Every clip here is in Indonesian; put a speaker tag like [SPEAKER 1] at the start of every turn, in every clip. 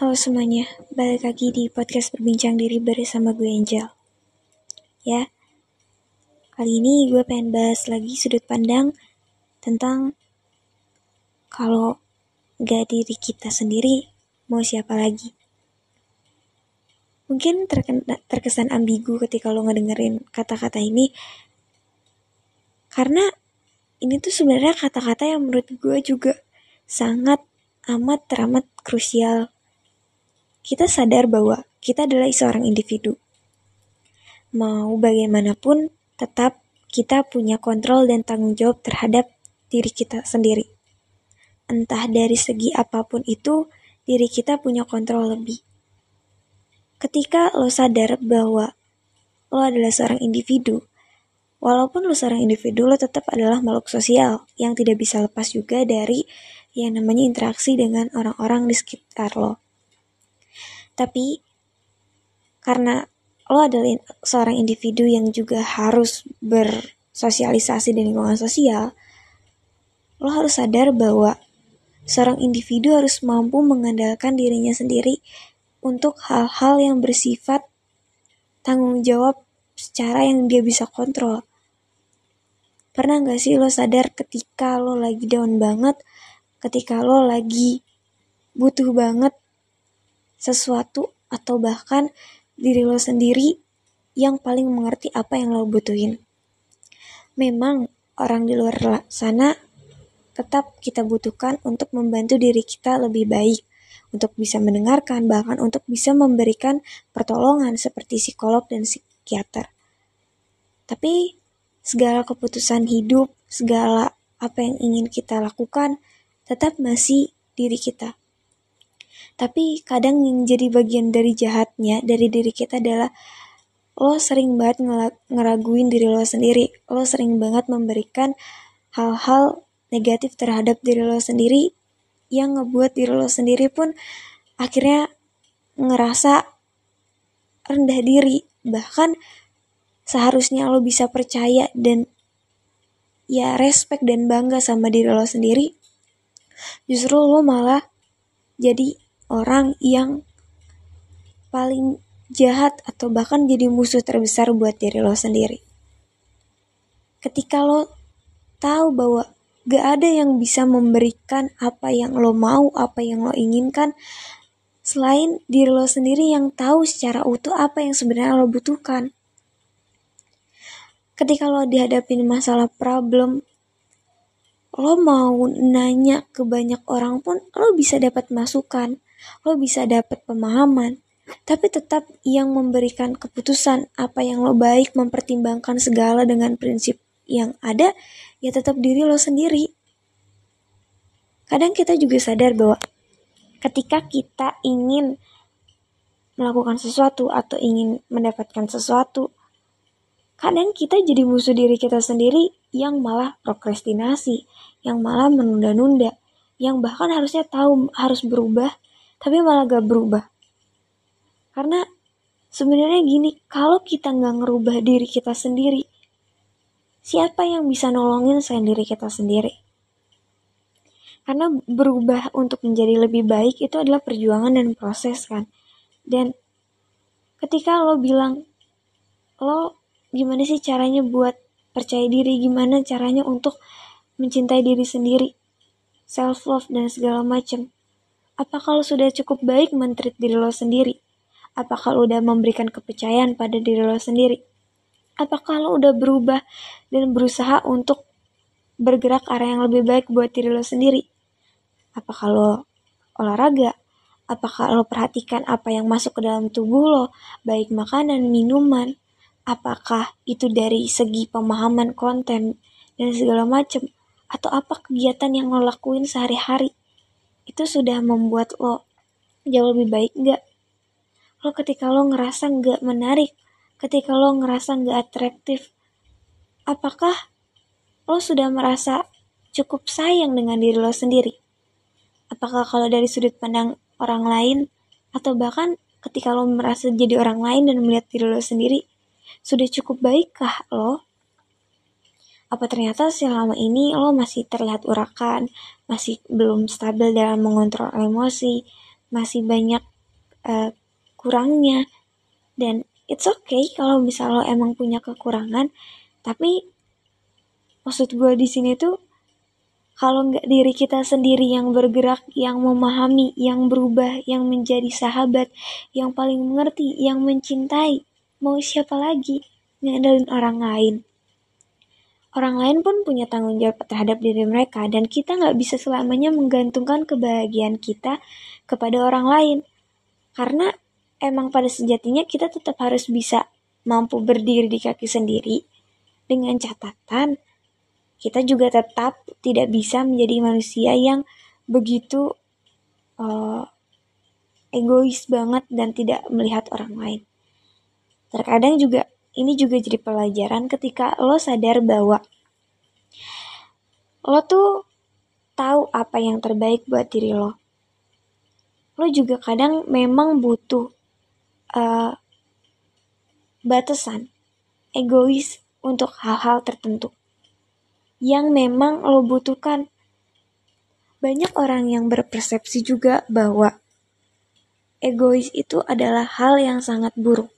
[SPEAKER 1] Halo semuanya, balik lagi di podcast berbincang diri bersama gue Angel. Ya, kali ini gue pengen bahas lagi sudut pandang tentang kalau gak diri kita sendiri, mau siapa lagi. Mungkin terkesan ambigu ketika lo ngedengerin kata-kata ini, karena ini tuh sebenarnya kata-kata yang menurut gue juga sangat amat teramat krusial. Kita sadar bahwa kita adalah seorang individu. Mau bagaimanapun, tetap kita punya kontrol dan tanggung jawab terhadap diri kita sendiri. Entah dari segi apa pun itu, diri kita punya kontrol lebih. Ketika lo sadar bahwa lo adalah seorang individu, Walaupun lo seorang individu, lo tetap adalah makhluk sosial yang tidak bisa lepas juga dari yang namanya interaksi dengan orang-orang di sekitar lo. Tapi karena lo adalah seorang individu yang juga harus bersosialisasi di lingkungan sosial, lo harus sadar bahwa seorang individu harus mampu mengandalkan dirinya sendiri untuk hal-hal yang bersifat tanggung jawab secara yang dia bisa kontrol. Pernah gak sih lo sadar ketika lo lagi down banget, ketika lo lagi butuh banget sesuatu atau bahkan diri lo sendiri yang paling mengerti apa yang lo butuhin. Memang orang di luar sana tetap kita butuhkan untuk membantu diri kita lebih baik, untuk bisa mendengarkan, bahkan untuk bisa memberikan pertolongan seperti psikolog dan psikiater. Tapi segala keputusan hidup, segala apa yang ingin kita lakukan, tetap masih diri kita. Tapi kadang yang jadi bagian dari jahatnya dari diri kita adalah lo sering banget ngeraguin diri lo sendiri. Lo sering banget memberikan hal-hal negatif terhadap diri lo sendiri yang ngebuat diri lo sendiri pun akhirnya ngerasa rendah diri. Bahkan seharusnya lo bisa percaya dan ya respect dan bangga sama diri lo sendiri, justru lo malah jadi orang yang paling jahat atau bahkan jadi musuh terbesar buat diri lo sendiri. Ketika lo tahu bahwa gak ada yang bisa memberikan apa yang lo mau, apa yang lo inginkan, selain diri lo sendiri yang tahu secara utuh apa yang sebenarnya lo butuhkan ketika lo dihadapin masalah problem lo mau nanya ke banyak orang pun lo bisa dapat masukan lo bisa dapat pemahaman tapi tetap yang memberikan keputusan apa yang lo baik mempertimbangkan segala dengan prinsip yang ada ya tetap diri lo sendiri. Kadang kita juga sadar bahwa ketika kita ingin melakukan sesuatu atau ingin mendapatkan sesuatu kadang kita jadi musuh diri kita sendiri yang malah prokrastinasi, yang malah menunda-nunda, yang bahkan harusnya tahu harus berubah, tapi malah gak berubah. Karena sebenarnya gini, kalau kita nggak ngerubah diri kita sendiri, siapa yang bisa nolongin selain diri kita sendiri? Karena berubah untuk menjadi lebih baik itu adalah perjuangan dan proses kan. Dan ketika lo bilang lo gimana sih caranya buat percaya diri, gimana caranya untuk mencintai diri sendiri, self love dan segala macam. Apakah lo sudah cukup baik mentreat diri lo sendiri? Apakah lo udah memberikan kepercayaan pada diri lo sendiri? Apakah lo udah berubah dan berusaha untuk bergerak arah yang lebih baik buat diri lo sendiri? Apakah lo olahraga? Apakah lo perhatikan apa yang masuk ke dalam tubuh lo, baik makanan, minuman, apakah itu dari segi pemahaman konten dan segala macam atau apa kegiatan yang lo lakuin sehari-hari itu sudah membuat lo jauh lebih baik nggak lo ketika lo ngerasa nggak menarik ketika lo ngerasa nggak atraktif apakah lo sudah merasa cukup sayang dengan diri lo sendiri apakah kalau dari sudut pandang orang lain atau bahkan ketika lo merasa jadi orang lain dan melihat diri lo sendiri sudah cukup baikkah lo? Apa ternyata selama ini lo masih terlihat urakan, masih belum stabil dalam mengontrol emosi, masih banyak uh, kurangnya dan it's okay kalau misal lo emang punya kekurangan tapi maksud gue di sini tuh kalau nggak diri kita sendiri yang bergerak, yang memahami, yang berubah, yang menjadi sahabat, yang paling mengerti, yang mencintai, mau siapa lagi ngandelin orang lain? Orang lain pun punya tanggung jawab terhadap diri mereka dan kita nggak bisa selamanya menggantungkan kebahagiaan kita kepada orang lain. Karena emang pada sejatinya kita tetap harus bisa mampu berdiri di kaki sendiri dengan catatan kita juga tetap tidak bisa menjadi manusia yang begitu uh, egois banget dan tidak melihat orang lain. Terkadang juga ini juga jadi pelajaran ketika lo sadar bahwa lo tuh tahu apa yang terbaik buat diri lo. Lo juga kadang memang butuh uh, batasan egois untuk hal-hal tertentu yang memang lo butuhkan. Banyak orang yang berpersepsi juga bahwa egois itu adalah hal yang sangat buruk.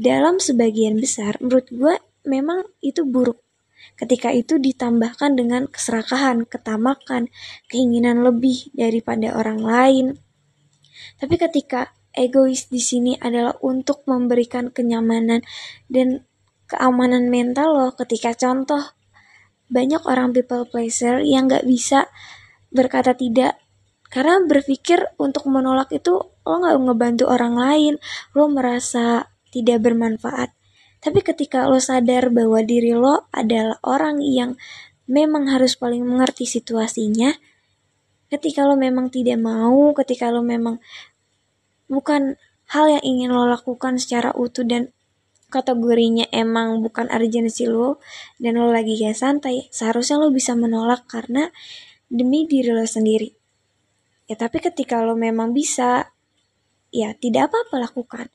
[SPEAKER 1] Dalam sebagian besar, menurut gue memang itu buruk. Ketika itu ditambahkan dengan keserakahan, ketamakan, keinginan lebih daripada orang lain. Tapi ketika egois di sini adalah untuk memberikan kenyamanan dan keamanan mental lo ketika contoh banyak orang people pleaser yang gak bisa berkata tidak karena berpikir untuk menolak itu lo gak ngebantu orang lain lo merasa tidak bermanfaat tapi ketika lo sadar bahwa diri lo adalah orang yang memang harus paling mengerti situasinya ketika lo memang tidak mau ketika lo memang bukan hal yang ingin lo lakukan secara utuh dan kategorinya emang bukan urgency lo dan lo lagi gak santai, seharusnya lo bisa menolak karena demi diri lo sendiri. Ya tapi ketika lo memang bisa, ya tidak apa-apa lakukan.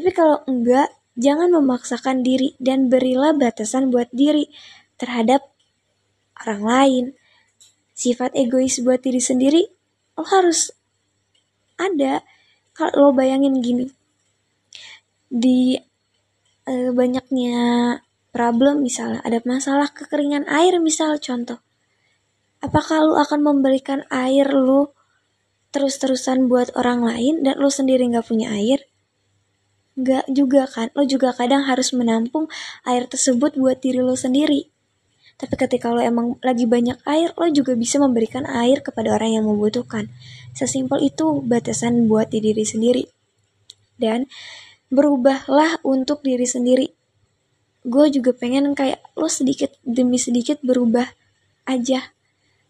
[SPEAKER 1] Tapi kalau enggak, jangan memaksakan diri dan berilah batasan buat diri terhadap orang lain. Sifat egois buat diri sendiri, lo harus ada. Kalau lo bayangin gini, di e, banyaknya problem misalnya ada masalah kekeringan air misal contoh apakah lu akan memberikan air lu terus-terusan buat orang lain dan lu sendiri nggak punya air nggak juga kan. Lo juga kadang harus menampung air tersebut buat diri lo sendiri. Tapi ketika lo emang lagi banyak air lo juga bisa memberikan air kepada orang yang membutuhkan. Sesimpel itu batasan buat diri sendiri. Dan berubahlah untuk diri sendiri. Gue juga pengen kayak lo sedikit demi sedikit berubah aja.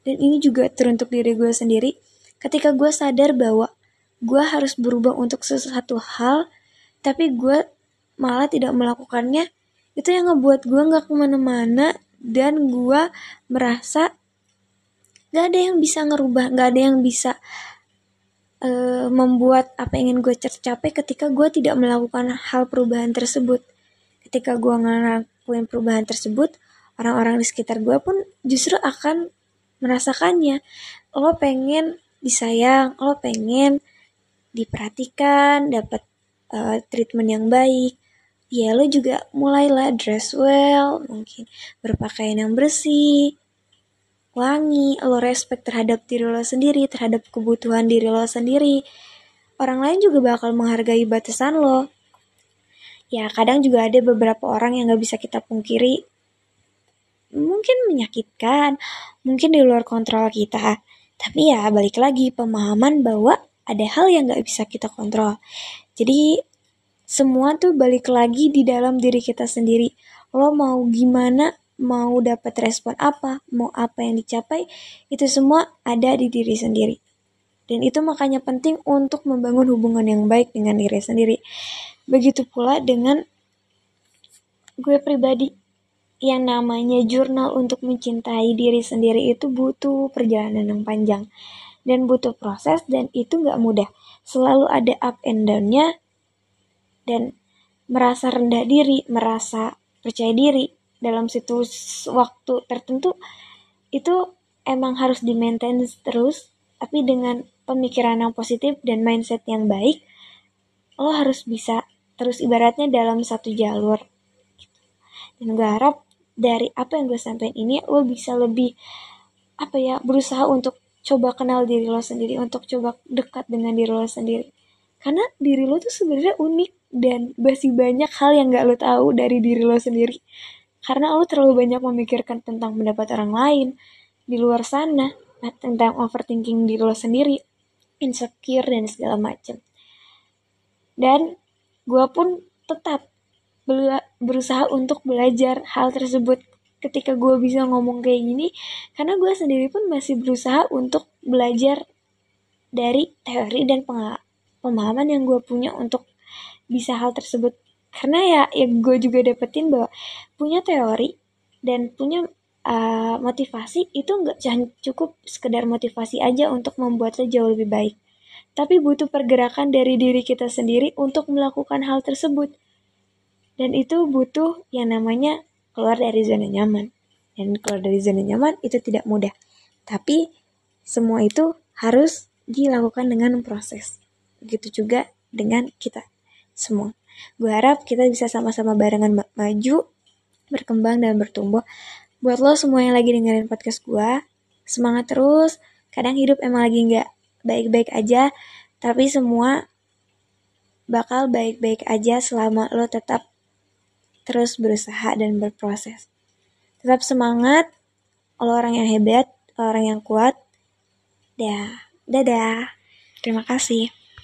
[SPEAKER 1] Dan ini juga teruntuk diri gue sendiri. Ketika gue sadar bahwa gue harus berubah untuk sesuatu hal tapi gue malah tidak melakukannya itu yang ngebuat gue nggak ke mana-mana dan gue merasa gak ada yang bisa ngerubah gak ada yang bisa uh, membuat apa yang ingin gue capai ketika gue tidak melakukan hal perubahan tersebut. Ketika gue ngelakuin perubahan tersebut, orang-orang di sekitar gue pun justru akan merasakannya. Lo pengen disayang, lo pengen diperhatikan, dapat uh, treatment yang baik. Ya lo juga mulailah dress well, mungkin berpakaian yang bersih, wangi, lo respect terhadap diri lo sendiri, terhadap kebutuhan diri lo sendiri, orang lain juga bakal menghargai batasan lo. Ya, kadang juga ada beberapa orang yang gak bisa kita pungkiri. Mungkin menyakitkan, mungkin di luar kontrol kita. Tapi ya balik lagi pemahaman bahwa ada hal yang gak bisa kita kontrol. Jadi semua tuh balik lagi di dalam diri kita sendiri. Lo mau gimana mau dapat respon apa, mau apa yang dicapai, itu semua ada di diri sendiri. Dan itu makanya penting untuk membangun hubungan yang baik dengan diri sendiri. Begitu pula dengan gue pribadi yang namanya jurnal untuk mencintai diri sendiri itu butuh perjalanan yang panjang dan butuh proses dan itu nggak mudah. Selalu ada up and down-nya dan merasa rendah diri, merasa percaya diri, dalam situs waktu tertentu itu emang harus di maintain terus tapi dengan pemikiran yang positif dan mindset yang baik, lo harus bisa terus ibaratnya dalam satu jalur. Dan gue harap dari apa yang gue sampaikan ini, lo bisa lebih apa ya berusaha untuk coba kenal diri lo sendiri, untuk coba dekat dengan diri lo sendiri. Karena diri lo tuh sebenarnya unik dan masih banyak hal yang gak lo tahu dari diri lo sendiri. Karena lo terlalu banyak memikirkan tentang pendapat orang lain di luar sana, tentang overthinking diri lo sendiri, insecure dan segala macam. Dan gue pun tetap berusaha untuk belajar hal tersebut ketika gue bisa ngomong kayak gini karena gue sendiri pun masih berusaha untuk belajar dari teori dan pemahaman yang gue punya untuk bisa hal tersebut. Karena ya ya gue juga dapetin bahwa punya teori dan punya uh, motivasi itu nggak cukup sekedar motivasi aja untuk membuat lo jauh lebih baik. Tapi butuh pergerakan dari diri kita sendiri untuk melakukan hal tersebut. Dan itu butuh yang namanya keluar dari zona nyaman dan keluar dari zona nyaman itu tidak mudah tapi semua itu harus dilakukan dengan proses begitu juga dengan kita semua Gue harap kita bisa sama-sama barengan maju, berkembang dan bertumbuh. Buat lo semua yang lagi dengerin podcast gue, semangat terus. Kadang hidup emang lagi nggak baik-baik aja, tapi semua bakal baik-baik aja selama lo tetap terus berusaha dan berproses. Tetap semangat, lo orang yang hebat, orang yang kuat. Dah, dadah. Terima kasih.